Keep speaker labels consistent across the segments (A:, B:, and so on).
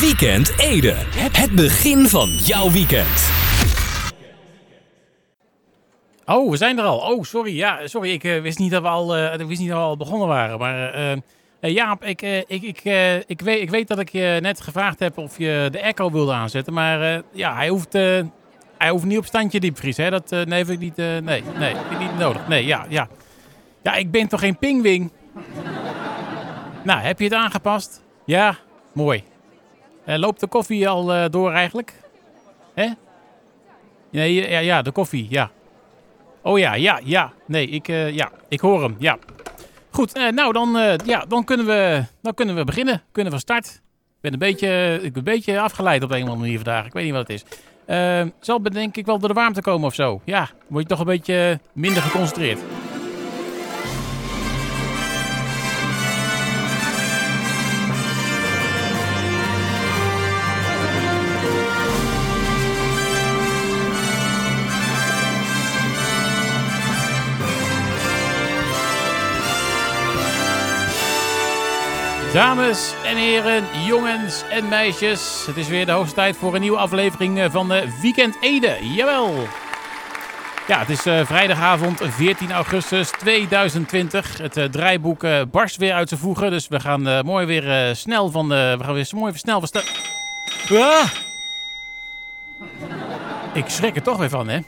A: Weekend Ede. Het begin van jouw weekend.
B: Oh, we zijn er al. Oh, sorry. Ja, sorry. Ik eh, wist niet dat we al, eh, ik wist niet dat we al begonnen waren. Maar eh, eh, Jaap, ik, eh, ik, ik, eh, ik, weet, ik weet dat ik je net gevraagd heb of je de airco wilde aanzetten. Maar eh, ja, hij hoeft, eh, hij hoeft niet op standje diepvries. Hè? Dat eh, nee, vind ik niet, eh, nee, nee, niet nodig. Nee, ja, ja. Ja, ik ben toch geen pingwing? nou, heb je het aangepast? Ja, mooi. Eh, loopt de koffie al eh, door eigenlijk? Hè? Ja, ja, de koffie, ja. Oh ja, ja, ja. Nee, ik, eh, ja, ik hoor hem, ja. Goed, nou dan, ja, dan, kunnen we, dan kunnen we beginnen. Kunnen we start. Ik ben een beetje, ik ben een beetje afgeleid op een of andere manier vandaag. Ik weet niet wat het is. Eh, zal het denk ik wel door de warmte komen of zo. Ja, word je toch een beetje minder geconcentreerd. Dames en heren, jongens en meisjes. Het is weer de hoogste tijd voor een nieuwe aflevering eh, van de Weekend Ede. Jawel. Ja, het is eh, vrijdagavond 14 augustus 2020. Het eh, draaiboek eh, barst weer uit zijn voegen. Dus we gaan eh, mooi weer eh, snel van... eh, we gaan weer mooi snel van... sta- Ah! Ik schrik er toch weer van, hè?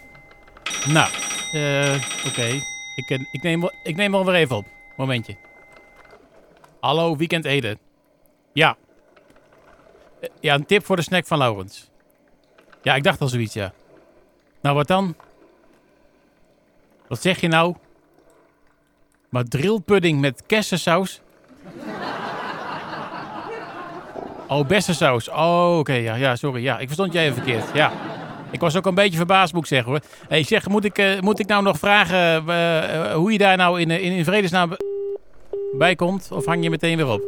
B: Nou, eh, oké. Ik, eh, ik, neem, ik neem wel weer even op. Momentje. Hallo, Weekend Ede. Ja. Eh, Ja, een tip voor de snack van Laurens. Ja, ik dacht al zoiets, ja. Nou, wat dan? Wat zeg je nou? Madrilpudding met kersensaus? Oh, bessensaus. Oh, oké. ja, ja, sorry. Ja, ik verstond jij even verkeerd. Ja. Ik was ook een beetje verbaasd, moet ik zeggen hoor. hey, zeg, moet ik, eh, moet ik nou nog vragen eh, hoe je daar nou in, in vredesnaam bij komt? Of hang je meteen weer op?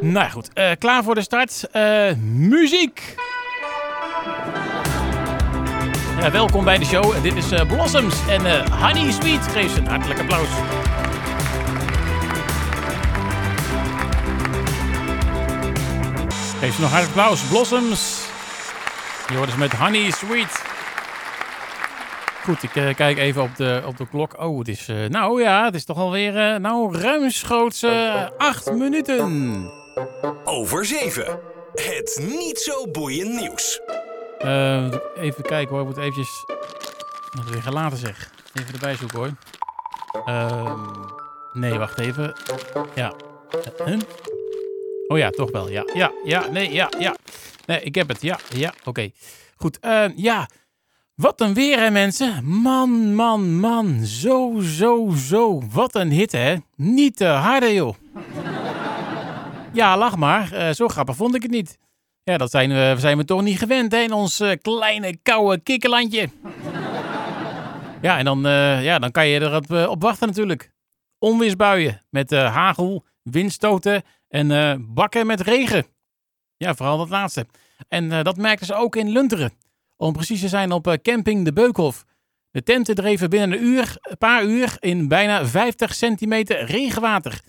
B: Nou goed, eh, klaar voor de start. Eh, muziek! Welkom bij de show. Dit is eh, Blossoms en Honey Sweet. Geef ze een hartelijk applaus. Geef ze nog hartelijk applaus. Blossoms. Je hoort dus met Honey Sweet. Goed, ik eh, kijk even op de, op de klok. Oh, het is, eh, nou ja, het is toch alweer, eh nou, ruimschoots acht minuten.
A: Over 7. Het niet zo boeiend nieuws.
B: Even kijken hoor, ik moet eventjes... Wat weer gelaten zeg. Even erbij zoeken hoor. Ehm, nee, wacht even. Ja. Huh? Oh ja, toch wel. Ja, ja, ja, nee, ja, ja. Nee, ik heb het. Ja, ja, oké. Goed, ja. Wat een weer hè mensen. Man, man, man. Zo, zo, zo. Wat een hit hè. Niet te harde joh. Ja, lach maar. Eh, zo grappig vond ik het niet. Ja, dat zijn we, zijn we toch niet gewend hè, in ons eh, kleine, koude kikkerlandje. ja, en dan, eh, ja, dan kan je erop op wachten natuurlijk. Onweersbuien met hagel, windstoten en bakken met regen. Ja, vooral dat laatste. En dat merkten ze ook in Lunteren. Om precies te zijn op eh, camping De Beukhof. De tenten dreven binnen een uur, een paar uur in bijna 50 centimeter regenwater.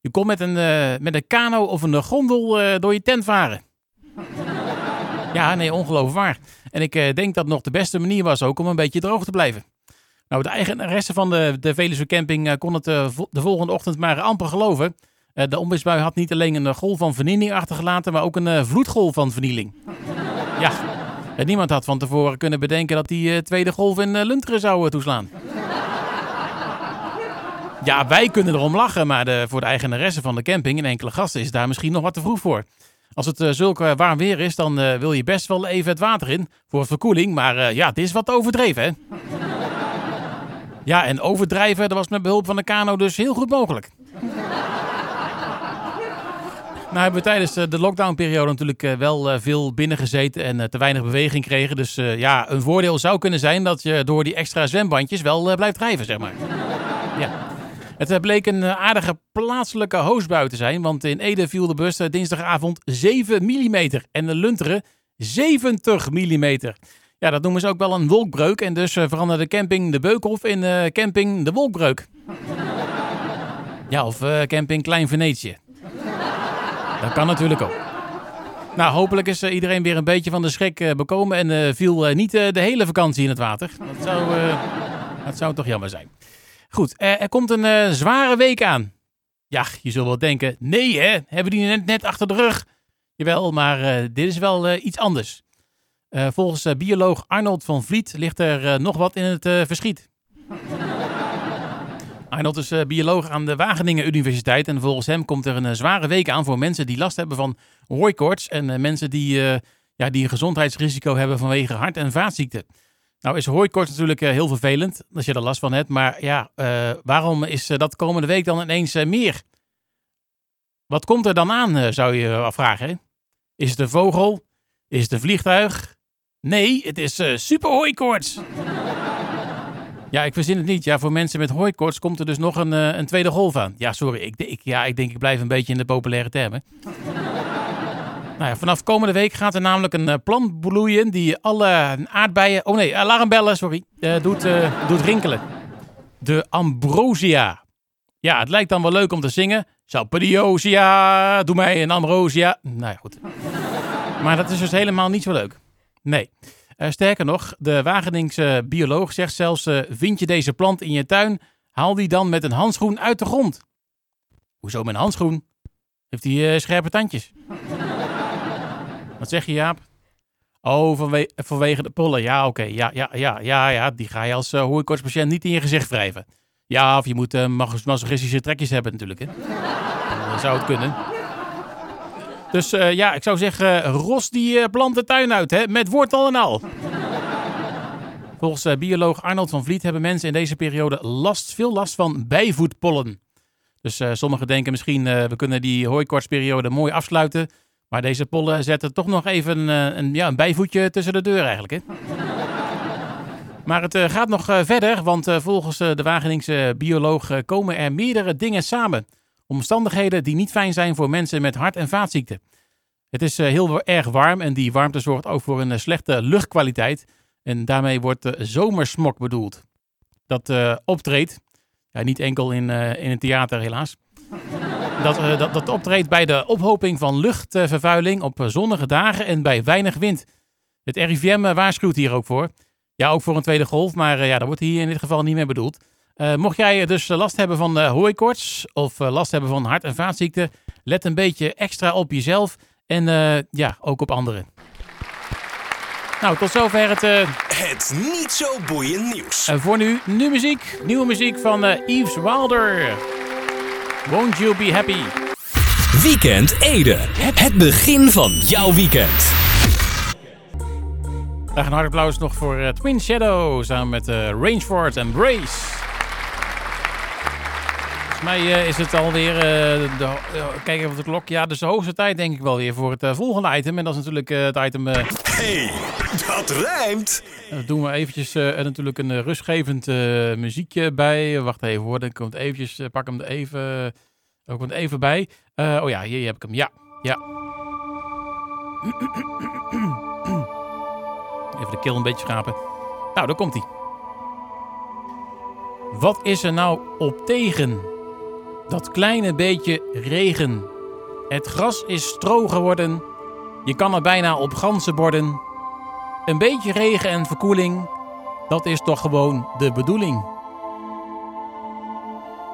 B: Je kon met een, eh, met een kano of een gondel eh, door je tent varen. Ja, nee, ongeloofwaar. En ik denk dat nog de beste manier was ook om een beetje droog te blijven. Nou, de eigenaresse van de, de Veluwe Camping kon het de volgende ochtend maar amper geloven. De onweersbui had niet alleen een golf van vernieling achtergelaten, maar ook een vloedgolf van vernieling. ja, en niemand had van tevoren kunnen bedenken dat die eh, tweede golf in eh, Lunteren zou eh, toeslaan. Ja, wij kunnen erom lachen, maar voor de eigenaresse van de camping en enkele gasten is daar misschien nog wat te vroeg voor. Als het zulk uh, warm weer is, dan wil je best wel even het water in voor verkoeling. Maar ja, dit is wat overdreven, hè? ja, en overdrijven, dat was met behulp van de kano dus heel goed mogelijk. Nou hebben we tijdens de lockdownperiode natuurlijk wel veel binnengezeten en te weinig beweging kregen. Dus ja, een voordeel zou kunnen zijn dat je door die extra zwembandjes wel blijft drijven, zeg maar. Ja. Het bleek een aardige plaatselijke hoosbui te zijn, want in Ede viel de bus dinsdagavond 7 mm en de Lunteren 70 mm. Ja, dat noemen ze ook wel een wolkbreuk en dus veranderde camping De Beukhof in camping De Wolkbreuk. Ja, of camping Klein Venetië. Dat kan natuurlijk ook. Nou, hopelijk is eh, iedereen weer een beetje van de schrik eh, bekomen en eh, viel niet de hele vakantie in het water. Dat zou, dat zou toch jammer zijn. Goed, er komt een zware week aan. Ja, je zult wel denken, nee hè, hebben die net, net achter de rug? Jawel, maar dit is wel iets anders. Volgens bioloog Arnold van Vliet ligt er nog wat in het verschiet. Arnold is eh, bioloog aan de Wageningen Universiteit en volgens hem komt er een eh, zware week aan voor mensen die last hebben van hooikoorts en eh, mensen die, ja, die een gezondheidsrisico hebben vanwege hart- en vaatziekten. Nou is hooikoorts natuurlijk heel vervelend als je er last van hebt, maar ja, waarom is dat komende week dan ineens meer? Wat komt er dan aan, zou je afvragen. Is het een vogel? Is het een vliegtuig? Nee, het is eh superhooikoorts. Ja, ik verzin het niet. Ja, voor mensen met hooikoorts komt er dus nog een, eh, een tweede golf aan. Ja, sorry. Ik, ik, ja, ik denk ik blijf een beetje in de populaire termen. nou ja, vanaf komende week gaat er namelijk een eh, plant bloeien die alle aardbeien... Oh nee, alarmbellen, sorry. eh, doet, doet rinkelen. De ambrosia. Ja, het lijkt dan wel leuk om te zingen. Sapediosia, doe mij een ambrosia. Nou ja, goed. Maar dat is dus helemaal niet zo leuk. Nee. Eh, sterker nog, de Wageningse bioloog zegt zelfs: eh, vind je deze plant in je tuin, haal die dan met een handschoen uit de grond. Hoezo met een handschoen? Heeft hij eh, scherpe tandjes? Wat zeg je, Jaap? Oh, vanwe vanwege de pollen. Ja, oké. Ja, ja, ja, ja, ja. Die ga je als uh, hooikoortspatiënt niet in je gezicht wrijven. Ja, of je moet uh, masochistische trekjes hebben natuurlijk. Hè? Dan zou het kunnen. Dus uh, ja, ik zou zeggen, ros die uh, plantentuin uit, hè, met wortel en al. Volgens uh, bioloog Arnold van Vliet hebben mensen in deze periode last, veel last van bijvoetpollen. Dus sommigen denken misschien, we kunnen die hooikortsperiode mooi afsluiten. Maar deze pollen zetten toch nog even een, ja, een bijvoetje tussen de deur eigenlijk. Hè? Maar het gaat nog verder, want volgens de Wageningse bioloog komen er meerdere dingen samen. Omstandigheden die niet fijn zijn voor mensen met hart- en vaatziekten. Het is heel erg warm en die warmte zorgt ook voor een slechte luchtkwaliteit. En daarmee wordt zomersmok bedoeld. Dat optreedt, ja, niet enkel in, in een theater helaas. Dat, uh, dat, dat, optreedt bij de ophoping van luchtvervuiling op zonnige dagen en bij weinig wind. Het RIVM waarschuwt hier ook voor. Ja, ook voor een tweede golf, maar ja, dat wordt hier in dit geval niet meer bedoeld. Uh, mocht jij dus last hebben van hooikoorts of last hebben van hart- en vaatziekten, let een beetje extra op jezelf en ja, ook op anderen. Nou, tot zover het...
A: het niet zo boeiend nieuws.
B: voor nu, nu muziek. Nieuwe muziek van Yves Wilder. Won't You Be Happy?
A: Weekend Ede. Het begin van jouw weekend.
B: Dag een hard applaus nog voor uh, Twin Shadow samen met uh, Rangeford en Brace. Mij uh, is het alweer, de, kijk even op de klok, ja, dus de hoogste tijd denk ik wel weer voor het volgende item. En dat is natuurlijk het item...
A: hey, dat rijmt!
B: Dan doen we eventjes natuurlijk een rustgevend muziekje bij. Wacht even hoor, dan komt eventjes, pak hem er even, ook komt even bij. oh ja, hier heb ik hem, ja, ja. Even de keel een beetje schrapen. Nou, daar komt hij. Wat is er nou op tegen? Dat kleine beetje regen. Het gras is stro geworden. Je kan er bijna op ganzen borden. Een beetje regen en verkoeling. Dat is toch gewoon de bedoeling.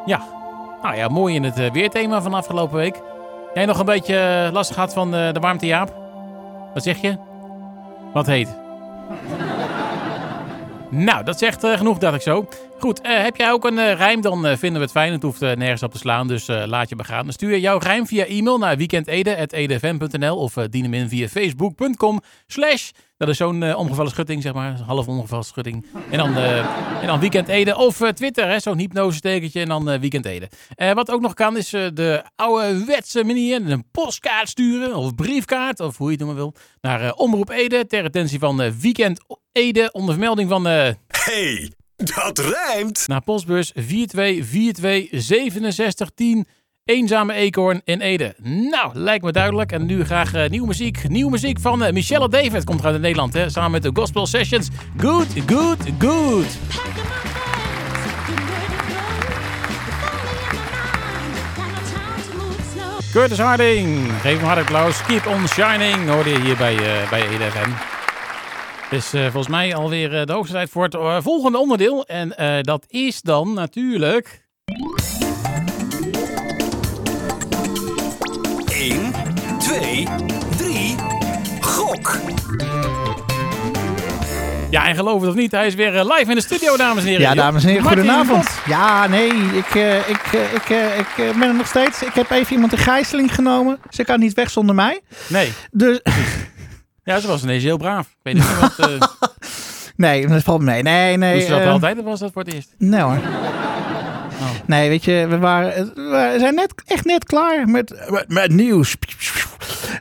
B: Ja, nou ja, mooi in het weerthema van afgelopen week. Jij nog een beetje last gehad van de, de warmte, Jaap? Wat zeg je? Wat heet? Nou, dat zegt genoeg, dacht ik zo. Goed, uh, heb jij ook een uh, rijm, dan vinden we het fijn. Het hoeft nergens op te slaan, dus laat je begaan. Dan stuur jouw rijm via e-mail naar weekendede.edfm.nl of dien hem in via facebook.com slash... Dat is zo'n omgevallen schutting, zeg maar. Half omgevallen schutting. En dan, en dan weekendede. Of Twitter, zo'n hypnosestekentje en dan weekendede. wat ook nog kan, is de ouderwetse manier. Een postkaart sturen of briefkaart, of hoe je het noemen wil. Naar Omroep Ede, ter attentie van Weekend Ede, onder vermelding van...
A: Hey, dat rijmt!
B: Naar postbus 42426710 Eenzame Eekhoorn in Ede. Nou, lijkt me duidelijk. En nu graag uh, nieuwe muziek. Nieuwe muziek van uh, Michelle David. Komt uit Nederland, hè? Samen met de Gospel Sessions. Good, good, good. Curtis Harding. Geef hem hard applaus. Keep on shining. Hoorde je hier bij, eh bij EDFM. Het is eh, volgens mij alweer eh, de hoogste tijd voor het eh, volgende onderdeel. En eh, dat is dan natuurlijk...
A: 1, 2, 3, gok.
B: Ja, en geloof het of niet, hij is weer live in de studio, dames en heren.
C: Ja, dames en heren,
B: Martin
C: goedenavond. Ja, nee, ik, ik, ik, ik ben er nog steeds. Ik heb even iemand in gijzeling genomen. Ze kan niet weg zonder mij.
B: Nee,
C: Dus,
B: ja, ze was ineens heel braaf. Ik weet niet wat... eh
C: nee, dat valt mee. Nee, nee.
B: ze dat
C: eh,
B: altijd of was dat voor het eerst?
C: Nee hoor. Nee, weet je, we, waren, we zijn net, echt net klaar met, met, met nieuws.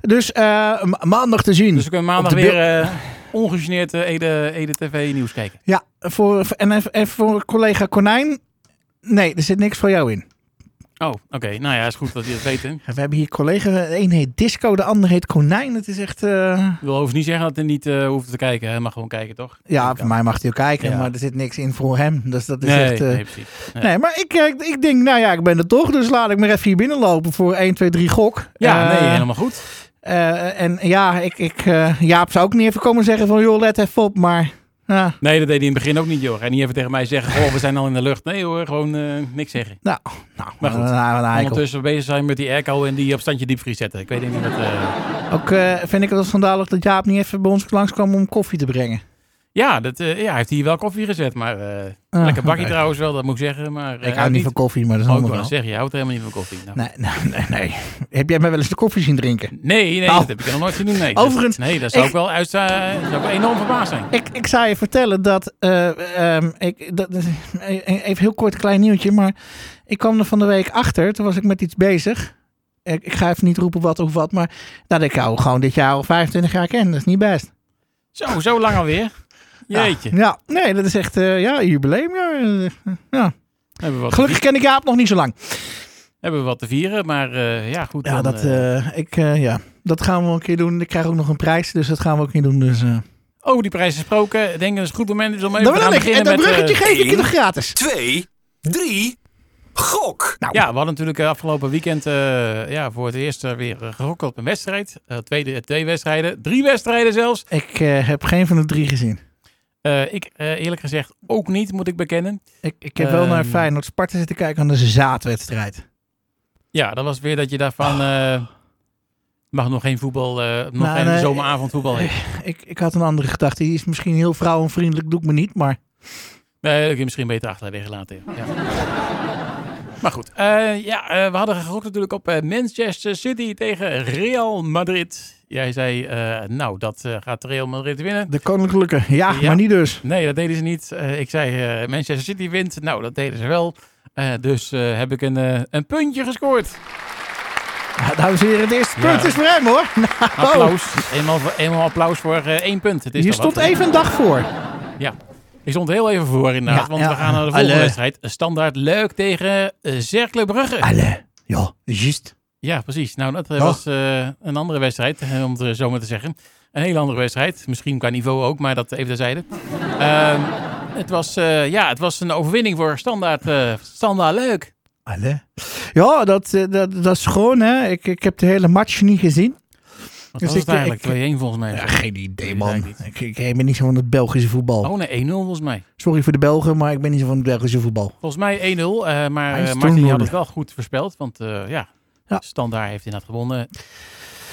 C: Dus eh, ma- maandag te zien.
B: Dus we kunnen maandag weer eh ongegeneerd eh, Ede, Ede TV nieuws kijken.
C: Ja, voor, en, en voor collega Konijn. Nee, er zit niks voor jou in.
B: Oh, oké. Nou ja, is goed dat je het weet. Hè.
C: We hebben hier collega, de een heet Disco, de ander heet Konijn. Het is echt... eh,
B: Ik wil overigens niet zeggen dat hij niet eh, hoeft te kijken. Hij mag gewoon kijken, toch?
C: Ja, voor mij mag hij ook kijken,
B: Ja.
C: maar er zit niks in voor hem. Dus dat is
B: Nee,
C: echt... eh,
B: nee, precies. Nee.
C: nee, maar ik, ik denk, nou ja, ik ben er toch. Dus laat ik maar even hier binnenlopen voor 1, 2, 3 gok.
B: Ja, nee, helemaal goed.
C: en ja, ik, ik, Jaap zou ook niet even komen zeggen van, joh, let even op. Maar ja,
B: Nee, dat deed hij in het begin ook niet, joh. En niet even tegen mij zeggen, oh, we zijn al in de lucht. Nee hoor, gewoon eh, niks zeggen.
C: nou, nou,
B: Maar goed. Ondertussen bezig zijn met die airco en die op standje diepvries zetten. Ik weet niet wat... eh,
C: Ook eh, vind ik het wel schandalig dat Jaap niet even bij ons langskwam om koffie te brengen.
B: Ja, dat, eh, ja, hij heeft hier wel koffie gezet, maar eh,
C: Ah,
B: lekker bakje trouwens wel, dat moet ik zeggen. Maar, eh,
C: Ik hou niet van koffie, maar dat is
B: ik wou
C: verhaal.
B: zeggen, je houdt helemaal niet van koffie. Nou.
C: Nee, nee, nee, nee. Heb jij mij wel eens de koffie zien drinken?
B: Nee, nee,
C: Nou.
B: dat heb ik nog nooit gezien. Nee,
C: Overigens,
B: dat, nee, dat zou
C: ik-
B: ik wel uit, uh, zou wel enorm verbaasd zijn.
C: Ik, ik zou je vertellen dat, eh, ehm, ik, dat, dat- even heel kort klein nieuwtje, maar ik kwam er van de week achter, toen was ik met iets bezig. Ik, ik ga even niet roepen wat of wat, maar dat ik jou gewoon dit jaar al 25 jaar ken, dat is niet best.
B: Zo, zo lang alweer. Jeetje.
C: Ja, ja nee, dat is echt, eh, ja, jubileumjaar. eh, ja.
B: Hebben, we wat
C: Gelukkig ken ik Jaap nog niet zo lang.
B: hebben we wat te vieren, maar eh, ja, goed.
C: Ja,
B: dan,
C: dat,
B: eh,
C: eh, ik, eh, ja, dat gaan we een keer doen. Ik krijg ook nog een prijs, dus dat gaan we ook niet doen. Dus, eh.
B: over die prijs gesproken, ik denk dat het een goed moment is om even te
C: ik. En
B: beginnen
C: dat
B: met...
C: bruggetje
B: eh,
C: geef ik je nog gratis.
A: 2, 3, gok.
C: Nou,
B: Ja, we hadden natuurlijk eh, afgelopen weekend eh, ja, voor het eerst eh, weer eh, gerokt op een wedstrijd. Eh, tweede, twee wedstrijden, drie wedstrijden zelfs.
C: ik eh, heb geen van de drie gezien.
B: Eh, ik eh, eerlijk gezegd ook niet, moet ik bekennen.
C: Ik, ik heb wel naar
B: Ehm.
C: Feyenoord Sparta zitten kijken aan de zaadwedstrijd.
B: Ja, dat was weer dat je daarvan... eh, mag nog geen voetbal, nog
C: Nou,
B: geen
C: nee,
B: zomeravond voetbal heeft.
C: Ik, ik had een andere gedachte. Die is misschien heel vrouwenvriendelijk, doe ik me niet. Maar
B: Nee, dat kun je misschien beter achterwege laten. Ja. Maar goed, eh, ja, eh, we hadden gegokt natuurlijk op eh, Manchester City tegen Real Madrid. Jij zei, nou, dat gaat Real Madrid winnen.
C: de koninklijke, ja,
B: Ja.
C: maar niet dus.
B: Nee, dat deden ze niet. Ik zei, Manchester City wint. Nou, dat deden ze wel. Dus heb ik een, een puntje gescoord.
C: Ja, dames en heren, het eerste
B: Ja.
C: punt is voor hem hoor. Nou,
B: Applaus. Eenmaal, eenmaal applaus voor één punt. Het is
C: je
B: toch
C: stond
B: wat?
C: even een dag voor.
B: Ik stond heel even voor inderdaad, want we gaan naar de volgende
C: Allee.
B: wedstrijd. Standaard leuk tegen uh, Cercle Brugge.
C: Alle, ja, juist.
B: Ja, precies. Nou, dat eh,
C: Ja.
B: was eh, een andere wedstrijd, eh, om het zo maar te zeggen. Een hele andere wedstrijd. Misschien qua niveau ook, maar dat even terzijde. Ehm het, was, eh, ja, het was een overwinning voor Standaard, eh, standaard leuk.
C: Alle. Ja, dat, eh, dat, dat is gewoon hè. Ik, ik heb de hele match niet gezien.
B: Wat
C: Dus
B: was
C: ik-
B: het eigenlijk?
C: ik-
B: 2-1 volgens mij.
C: Ja, geen idee man.
B: ik.
C: Ik, ben niet zo van het Belgische voetbal.
B: Oh nee, 1-0 volgens mij.
C: Sorry voor de Belgen, maar ik ben niet zo van het Belgische voetbal.
B: Volgens mij 1-0, eh, maar eh, Martin had het wel goed voorspeld. Want eh, ja,
C: Ja.
B: Standaard heeft inderdaad gewonnen.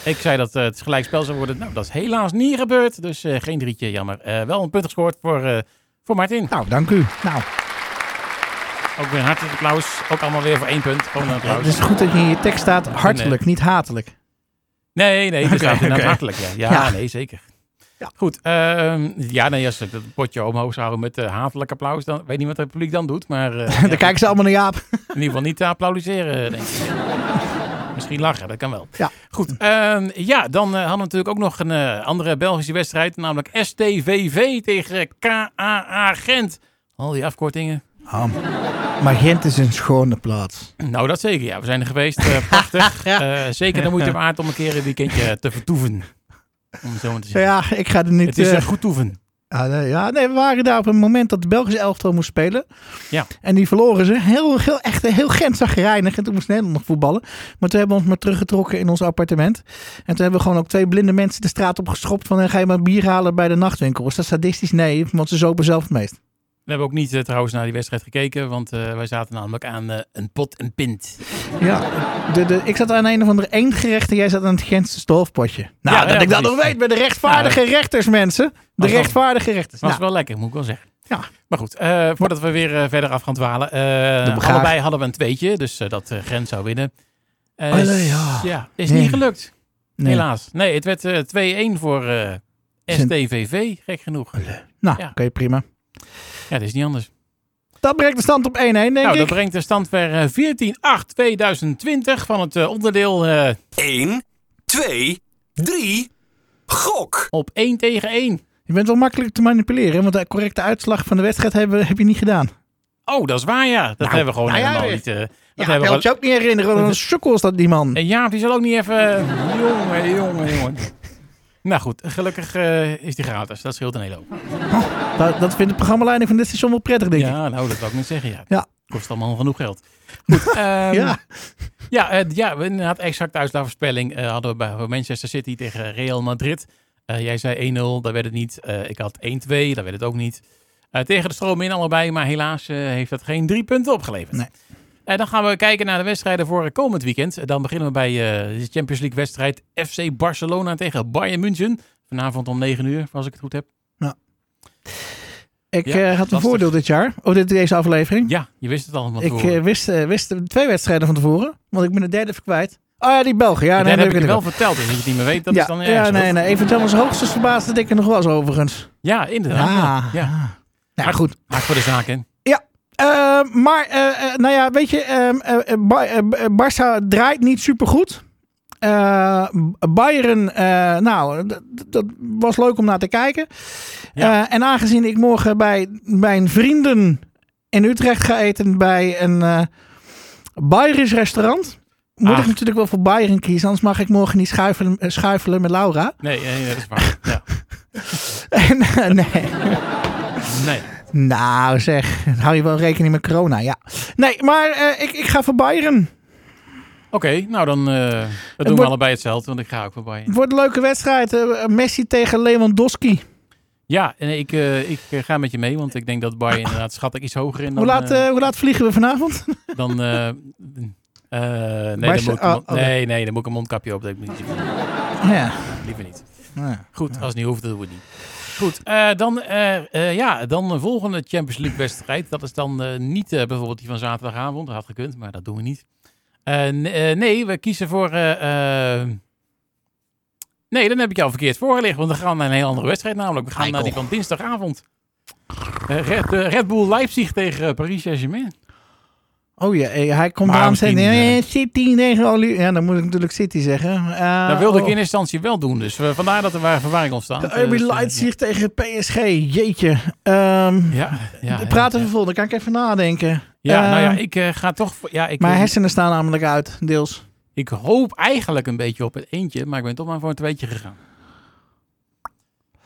B: Ik zei dat het gelijkspel zou worden. Nou, dat is helaas niet gebeurd. Dus eh, geen drietje, jammer. Eh, wel een punt gescoord voor, eh, voor Martin.
C: Nou, dank u. Nou,
B: Ook weer een hartelijk applaus. Ook allemaal weer voor één punt. Gewoon een applaus.
C: het is goed dat je in je tekst staat hartelijk, niet hatelijk.
B: Nee, nee, dat staat inderdaad hartelijk. Ja, ja,
C: Ja.
B: nee, zeker.
C: Ja.
B: Goed, ehm, ja, nee, als ik dat potje omhoog zou houden met uh, hatelijk applaus, dan weet niet wat het publiek dan doet. Maar ja,
C: Dan kijken ze allemaal naar Jaap.
B: in ieder geval niet te applaudisseren, denk ik. Misschien lachen, dat kan wel.
C: Ja.
B: Goed, ehm, ja, dan eh, hadden we natuurlijk ook nog een andere Belgische wedstrijd, namelijk STVV tegen KAA Gent. Al die afkortingen.
C: Ah, maar Gent is een schone plaats.
B: Nou, dat zeker. Ja, we zijn er geweest. eh, prachtig. Eh, zeker de moeite waard om een keer een weekendje te vertoeven. Om het zo maar te zeggen.
C: Ja, ik ga er niet...
B: Het is een goed toeven.
C: Ja, nee, ja, nee, we waren daar op een moment dat de Belgische elftal moest spelen.
B: Ja.
C: En die verloren ze. Heel, heel, echt heel Gent zagrijnig. En toen moest Nederland nog voetballen. Maar toen hebben we ons maar teruggetrokken in ons appartement. En toen hebben we gewoon ook twee blinde mensen de straat op geschopt. Van, ga je maar bier halen bij de nachtwinkel? Is dat sadistisch? Nee, want ze zopen zelf het meest.
B: We hebben ook niet eh, trouwens naar die wedstrijd gekeken, want eh, wij zaten namelijk aan eh, een pot en pint.
C: Ja, de, de, ik zat aan een of andere eendgerecht en jij zat aan het Gentse stolfpotje. Nou,
B: Ja,
C: dat
B: ja,
C: ik dat nog weet bij de rechtvaardige rechters, mensen. De rechtvaardige rechters.
B: was
C: Nou,
B: wel lekker, moet ik wel zeggen.
C: Ja.
B: Maar goed, voordat we weer verder af gaan dwalen. allebei hadden we een tweetje, dus dat Gent zou winnen.
C: Allee, ja.
B: ja, is
C: Nee.
B: niet gelukt,
C: nee.
B: helaas. Nee, het werd eh, 2-1 voor. STVV, gek genoeg.
C: Nou, oké, prima.
B: Ja, dat is niet anders.
C: Dat brengt de stand op 1-1, denk
B: nou, dat brengt de stand weer eh, 14-8-2020 van het eh, onderdeel eh,
A: 1, 2, 3, gok.
B: op 1 tegen 1.
C: Je bent wel makkelijk te manipuleren, want de correcte uitslag van de wedstrijd hebben, heb je niet gedaan.
B: Oh, dat is waar, ja. Dat
C: Nou,
B: hebben we gewoon
C: nou ja,
B: helemaal
C: weer.
B: niet. eh, dat
C: Ja,
B: hebben
C: dat
B: we
C: je ook niet herinneren. Wat een sukkel is dat die man.
B: En Jaap, die zal ook niet even... jongen, jongen, jongen. Nou goed, gelukkig eh, is die gratis. Dat scheelt een hele hoop.
C: Dat, dat vindt de programmaleiding van dit station wel prettig, denk ik.
B: Ja, nou, dat wil ik niet zeggen. Ja.
C: Ja.
B: Kost allemaal genoeg geld. Goed, ehm,
C: Ja.
B: Ja, eh, ja, we inderdaad exact uitslagenvoorspelling eh hadden we bij Manchester City tegen Real Madrid. Jij zei 1-0, dat werd het niet. Ik had 1-2, dat werd het ook niet. Tegen de stroom in allebei, maar helaas heeft dat geen drie punten opgeleverd.
C: Nee.
B: En dan gaan we kijken naar de wedstrijden voor komend weekend. Dan beginnen we bij eh, de Champions League wedstrijd FC Barcelona tegen Bayern München. Vanavond om 9 uur, als ik het goed heb.
C: Ik
B: Ja,
C: eh, had een
B: lastig.
C: voordeel dit jaar, of dit, deze aflevering.
B: Ja, je wist het al. van
C: ik eh, wist, wist twee wedstrijden van tevoren, want ik ben de derde even kwijt. Oh ja, die Belgen. Ja,
B: dat
C: nee,
B: heb ik je wel verteld, dus als je het niet meer weet, dat
C: ja,
B: is dan
C: ja, nee, nee. Even Thomas hoogstens verbaasd dat ik er nog was, overigens.
B: Ja, inderdaad.
C: Ah,
B: ja.
C: ah. Nou,
B: Maar-
C: goed.
B: Maak voor de zaak, hè?
C: Eh, maar, eh, eh, nou ja, weet je, eh, Barça draait niet super goed. Bayern, nou, dat was leuk om naar te kijken.
B: Ja.
C: En aangezien ik morgen bij mijn vrienden in Utrecht ga eten bij een Bayerisch restaurant, moet
B: Ah.
C: ik natuurlijk wel voor Bayern kiezen. Anders mag ik morgen niet schuifelen, schuifelen met Laura.
B: Nee, nee, dat is waar. Ja.
C: En, nee.
B: Nee.
C: Nou zeg, hou je wel rekening met corona, ja. Nee, maar eh, ik, ik ga voor Bayern.
B: Oké, nou dan dat doen we allebei hetzelfde, want ik ga ook voorbij.
C: Het wordt een leuke wedstrijd. eh, Messi tegen Lewandowski.
B: Ja, en ik, ik ga met je mee, want ik denk dat Bayern inderdaad schat ik iets hoger in dan...
C: Hoe laat, hoe laat vliegen we vanavond?
B: dan nee, dan moet ik,
C: oh,
B: nee, nee, dan moet ik een mondkapje op. Dat ik niet,
C: ja.
B: liever niet.
C: ja.
B: Goed, als het niet hoeft, dan doen we het niet. Goed, eh, dan, eh, eh, ja, dan de volgende Champions League wedstrijd. Dat is dan niet bijvoorbeeld die van zaterdagavond. Dat had gekund, maar dat doen we niet. Nee, we kiezen voor... nee, dan heb ik jou verkeerd voorgelegd. Want we gaan naar een heel andere wedstrijd namelijk. We gaan naar die van dinsdagavond. Red, Red Bull Leipzig tegen Paris Saint-Germain.
C: Oh ja, eh, hij komt aan
B: eh,
C: eh, City tegen Oli- Ja, dan moet ik natuurlijk City zeggen. Eh,
B: dat wilde ik
C: oh.
B: in eerste instantie wel doen. Dus eh, vandaar dat er waar verwarring ontstaat.
C: RB
B: Dus,
C: Leipzig tegen PSG. Jeetje. Ehm
B: Ja, ja, ja,
C: praten
B: ja.
C: we vol, dan kan ik even nadenken.
B: Ja, nou ja,
C: Ehm,
B: ik ga toch... Ja, ik,
C: Mijn hersenen staan namelijk uit, deels.
B: Ik hoop eigenlijk een beetje op het eentje, maar ik ben toch maar voor een tweetje gegaan.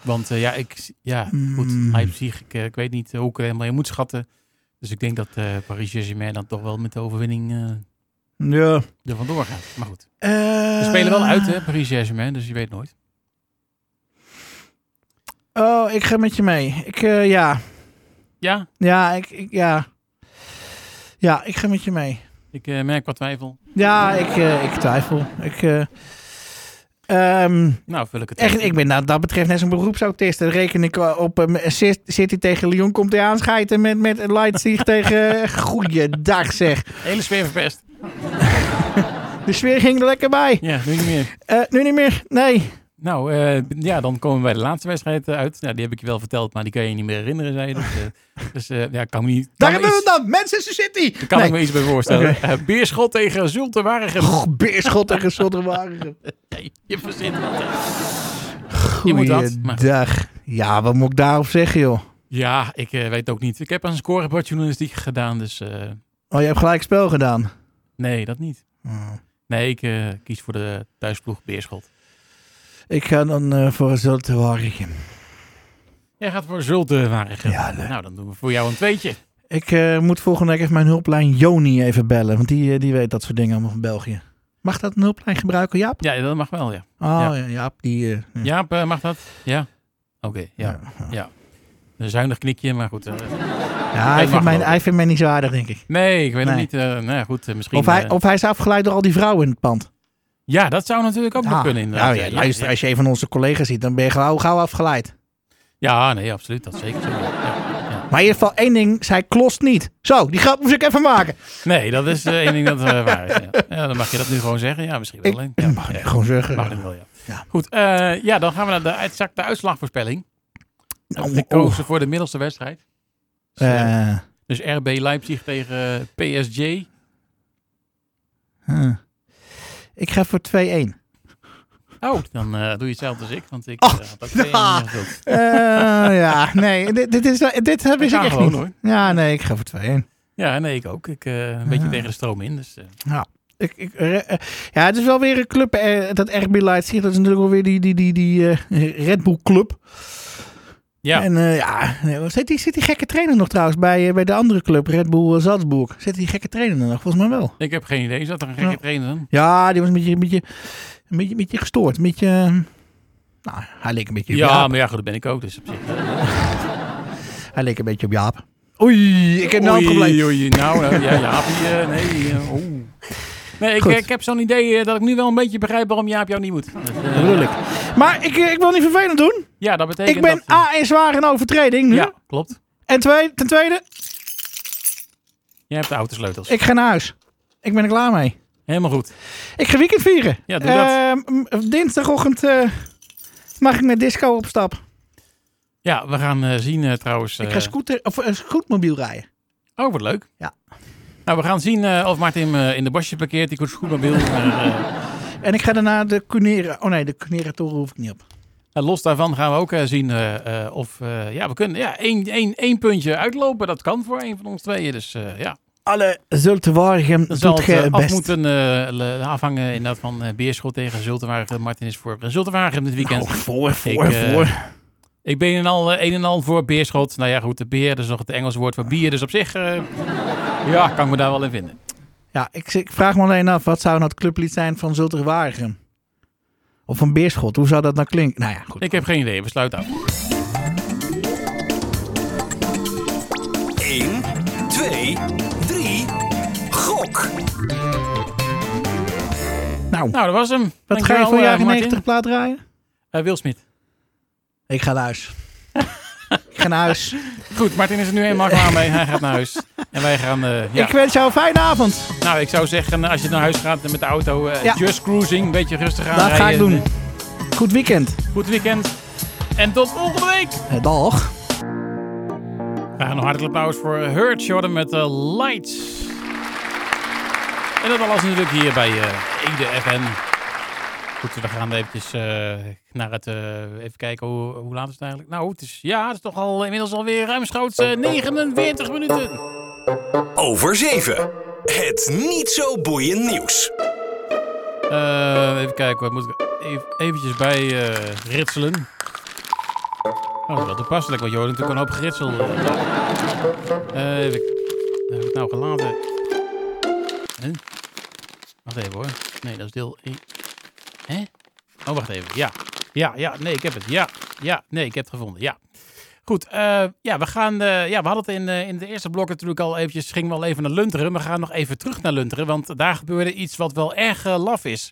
B: Want ja, ik, ja, goed,
C: Mm.
B: Leipzig, ik, ik weet niet hoe ik er helemaal in moet schatten. Dus ik denk dat eh Paris Saint-Germain dan toch wel met de overwinning eh
C: Ja.
B: er vandoor gaat. Maar goed,
C: We
B: we spelen wel uit hè, Paris Saint-Germain, dus je weet nooit.
C: Oh, ik ga met je mee. Ik, eh, ja.
B: Ja,
C: Ja, ik, ik, ja. Ja, ik ga met je mee.
B: ik eh, merk wat twijfel.
C: Ja, ik, eh, ik twijfel. Ik, eh, ehm,
B: Nou, vul ik het
C: echt, ik ben dat, dat betreft net zo'n beroepsautist. Dan reken ik eh, op um, City tegen Lyon komt hij aanschijten met, met Leipzig tegen... Goeiedag zeg.
B: Hele sfeer verpest.
C: De sfeer ging er lekker bij.
B: Ja, nu niet meer.
C: Eh, nu niet meer. Nee.
B: Nou, eh, ja, dan komen we bij de laatste wedstrijd eh, uit. Nou, die heb ik je wel verteld, maar die kan je niet meer herinneren, zei je. Dus, eh, dus ja, kan me niet...
C: Daar
B: kan
C: hebben we
B: iets-
C: het dan. Manchester City.
B: Daar kan
C: nee.
B: ik me iets bij voorstellen. Beerschot tegen Zulte Waregem.
C: Beerschot tegen Zotterwagen.
B: Nee, je verzint wat.
C: Goeiedag. Ja, wat moet ik daarop zeggen, joh?
B: Ja, ik weet ook niet. Ik heb een scorebord journalistiek gedaan, dus
C: Oh, je hebt gelijk spel gedaan.
B: nee, dat niet. Nee, ik kies voor de thuisploeg Beerschot.
C: Ik ga dan eh, voor Zotterwagen.
B: Jij gaat voor Zulte Waregem.
C: Ja,
B: Nou, dan doen we voor jou een tweetje.
C: Ik eh, moet volgende week even mijn hulplijn Joni even bellen. Want die, eh, die weet dat soort dingen allemaal van België. Mag dat een hulplijn gebruiken, Jaap?
B: Ja, dat mag wel, ja.
C: Oh,
B: Ja.
C: ja. Jaap, die... ja.
B: Jaap, mag dat? Ja? Oké, ja.
C: Ja.
B: Een zuinig knikje, maar goed.
C: Ja, hij, vindt mij, hij vindt mij niet zo aardig, denk ik.
B: nee, ik weet
C: Nee.
B: het niet. nou ja, goed, misschien...
C: Of hij, of hij is afgeleid door al die vrouwen in het pand.
B: Ja, dat zou natuurlijk ook nog
C: Ja.
B: kunnen. inderdaad.
C: Nou ja, luister, als je een van onze collega's ziet, dan ben je gauw, gauw afgeleid.
B: Ja, nee, absoluut. Dat zeker.
C: Maar in ieder geval één ding, zij klost niet. Zo, die grap moest ik even maken.
B: Nee, dat is eh, één ding dat eh, waar is. Ja. ja, dan mag je dat nu gewoon zeggen. Ja, misschien wel.
C: Ik.
B: Ja,
C: mag ik
B: ja.
C: gewoon zeggen.
B: Mag ik wel, ja. Goed, eh, ja, dan gaan we naar de exacte uitslagvoorspelling.
C: Oh,
B: Ik koos voor de middelste wedstrijd. Dus, dus RB Leipzig tegen PSG.
C: huh. Ik ga voor 2-1.
B: Oh, dan eh, doe je hetzelfde als ik, want ik
C: Oh,
B: eh, had ook twee
C: ja. Eh, ja, nee, dit, dit, is, dit heb ik echt
B: gewoon,
C: niet.
B: hoor.
C: Ja, nee, ik ga voor 2-1.
B: Ja, nee, ik ook. Ik eh, een beetje
C: Ja.
B: tegen de stroom in. Dus, eh,
C: Ik, ik, eh, eh, ja, het is wel weer een club, eh, dat RB Leipzig. Dat is natuurlijk wel weer die, die, die, die eh, Red Bull club.
B: Ja,
C: En eh, ja, zit die, zit die gekke trainer nog trouwens bij, eh, bij de andere club, Red Bull eh, Salzburg? Zit die gekke trainer er nog? Volgens mij wel.
B: ik heb geen idee. Zat er een gekke trainer dan?
C: Ja, die was een beetje, een beetje, een beetje, een beetje gestoord. Een beetje, nou, hij leek een beetje op
B: Ja,
C: Jaap.
B: maar ja, goed, dat ben ik ook. Dus op zich.
C: Hij leek een beetje op Jaap. Oei, ik heb nou een
B: Oei,
C: probleem.
B: oei, nou, ja, Jaapie, eh, nee. eh, oeh. Nee, ik, ik heb zo'n idee eh, dat ik nu wel een beetje begrijp waarom Jaap jou niet moet. Dat,
C: Dat bedoel ik. Maar ik, eh, ik wil niet vervelend doen.
B: Ja, dat betekent
C: Ik ben
B: dat...
C: A in zwaar in overtreding nu.
B: Ja, klopt.
C: En twee, ten tweede,
B: Jij hebt de autosleutels.
C: ik ga naar huis. Ik ben er klaar mee.
B: Helemaal goed.
C: Ik ga weekend vieren.
B: Ja, doe dat.
C: Ehm, dinsdagochtend eh, mag ik met disco op stap.
B: Ja, we gaan zien trouwens...
C: ik ga scooter, of, scootmobiel rijden.
B: Oh, wat leuk.
C: Ja.
B: Nou, we gaan zien eh, of Martin eh, in de bosje parkeert. Die koets goed mobiel. Maar, eh,
C: En ik ga daarna de Cunera... Oh nee, de Cunera-toren hoef ik niet op.
B: en los daarvan gaan we ook zien of... ja, we kunnen ja, één, één, één puntje uitlopen. Dat kan voor een van ons tweeën. Dus ja,
C: Alle
B: zal
C: doet
B: het
C: best.
B: moeten afhangen inderdaad van Beerschot tegen Zultenwagen. Martin is voor Zultenwagen dit weekend.
C: Oh, voor, voor,
B: Ik,
C: voor.
B: Ik ben een, al, een en al voor Beerschot. Nou ja, goed, de beer dat is nog het Engelse woord voor bier. Dus op zich, ja, kan ik me daar wel in vinden.
C: Ja, ik, ik vraag me alleen af, wat zou nou het clublied zijn van Zultewaregem? Of van Beerschot, hoe zou dat nou klinken? Nou ja, goed.
B: Ik heb geen idee, we sluiten af.
A: 1, 2, 3. Gok.
C: Nou,
B: Nou, dat was hem.
C: wat ga je voor
B: eh,
C: jaren
B: Martin.
C: 90 plaat draaien?
B: Eh, Will Smith.
C: Ik ga naar huis. ik ga naar huis.
B: Goed, Martin is er nu eenmaal klaar mee. Hij gaat naar huis. En wij gaan, eh, ja.
C: Ik wens jou een fijne avond.
B: Nou, ik zou zeggen, als je naar huis gaat met de auto, eh,
C: Ja.
B: just cruising, een beetje rustig aan
C: Dat ga ik doen. Goed weekend.
B: Goed weekend. En tot volgende week.
C: Eh, dag.
B: We gaan nog hartelijk applaus voor Hurt Jordan met uh, Lights. En dat alles natuurlijk hier bij eh Ede FN. Goed, we gaan eventjes eh, naar het... eh, even kijken, hoe, hoe laat is het eigenlijk? Nou, het is, ja, het is toch al inmiddels alweer ruimschoots eh 49 minuten.
A: Over 7. Het niet zo boeiend nieuws.
B: Eh, even kijken, wat moet ik even, eventjes bij eh, ritselen. Oh, dat toepasselijk, want je hoort natuurlijk een hoop geritsel. Eh, even, heb ik het nou gelaten? Wacht even hoor. Nee, dat is deel 1. Hè? Oh, wacht even. Ja. Ja, ja, nee, ik heb het. Ja, ja, nee, ik heb het gevonden. Ja. Goed, eh, ja, we gaan, eh, ja, we hadden het in, eh, in de eerste blok natuurlijk al eventjes, gingen we al even naar Lunteren. We gaan nog even terug naar Lunteren, want daar gebeurde iets wat wel erg laf is.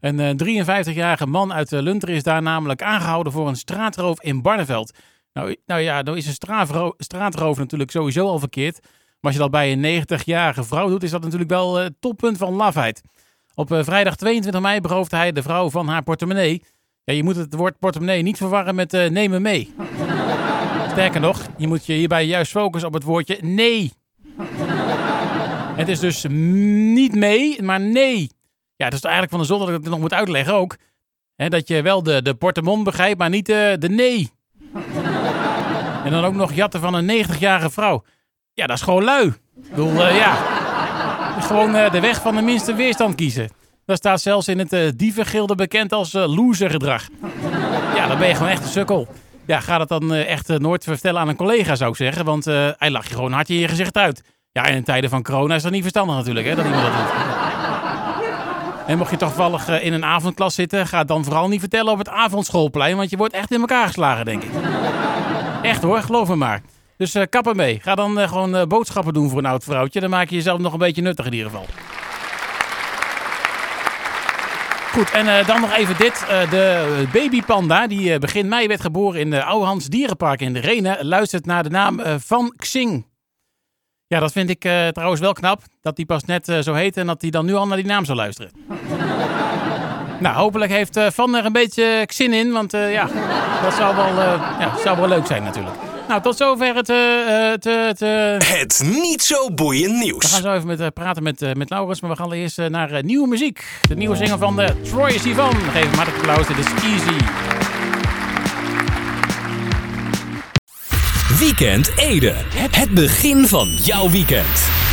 B: Een eh, 53-jarige man uit Lunteren is daar namelijk aangehouden voor een straatroof in Barneveld. Nou, nou ja, dan is een straatro- straatroof natuurlijk sowieso al verkeerd. Maar als je dat bij een 90-jarige vrouw doet, is dat natuurlijk wel het toppunt van lafheid. Op vrijdag 22 mei beroofde hij de vrouw van haar portemonnee. Ja, je moet het woord portemonnee niet verwarren met me mee. Sterker nog, je moet je hierbij juist focussen op het woordje nee. Het is dus niet mee, maar nee. Ja, het is eigenlijk van de zon dat ik het nog moet uitleggen ook. Dat je wel de, de portemon begrijpt, maar niet de, de nee. En dan ook nog jatten van een 90-jarige vrouw. Ja, dat is gewoon lui. Ik bedoel, eh, ja. Gewoon eh, de weg van de minste weerstand kiezen. Dat staat zelfs in het eh dievengilde bekend als losergedrag. Ja, dan ben je gewoon echt een sukkel. Ja, ga dat dan eh, echt eh, nooit vertellen aan een collega, zou ik zeggen. Want eh, hij lacht je gewoon hard in je gezicht uit. Ja, en in tijden van corona is dat niet verstandig natuurlijk, hè, dat iemand dat doet. En mocht je toevallig in een avondklas zitten, ga het dan vooral niet vertellen op het avondschoolplein, want je wordt echt in elkaar geslagen, denk ik. Echt hoor, geloof me maar. Dus eh kap ermee. Ga dan gewoon boodschappen doen voor een oud vrouwtje. Dan maak je jezelf nog een beetje nuttig in ieder geval. Goed, en eh, dan nog even dit. Eh, de babypanda, die eh, begin mei werd geboren in de Ouwehans Dierenpark in de Renen, luistert naar de naam van Xing. Ja, dat vind ik trouwens wel knap. Dat die pas net zo heet en dat hij dan nu al naar die naam zou luisteren. nou, hopelijk heeft Van er een beetje zin in, want ja, dat zou wel, ja, zou wel leuk zijn natuurlijk. Nou, tot zover het... eh, het, eh, het eh,
A: Het niet zo boeiend
B: we
A: nieuws.
B: gaan zo even met, praten met, met Laurens, maar we gaan eerst naar nieuwe muziek. De nieuwe single van de Troy Sivan. Geef hem hartelijk applaus, dit is Easy.
A: Weekend Ede. Het begin van jouw weekend.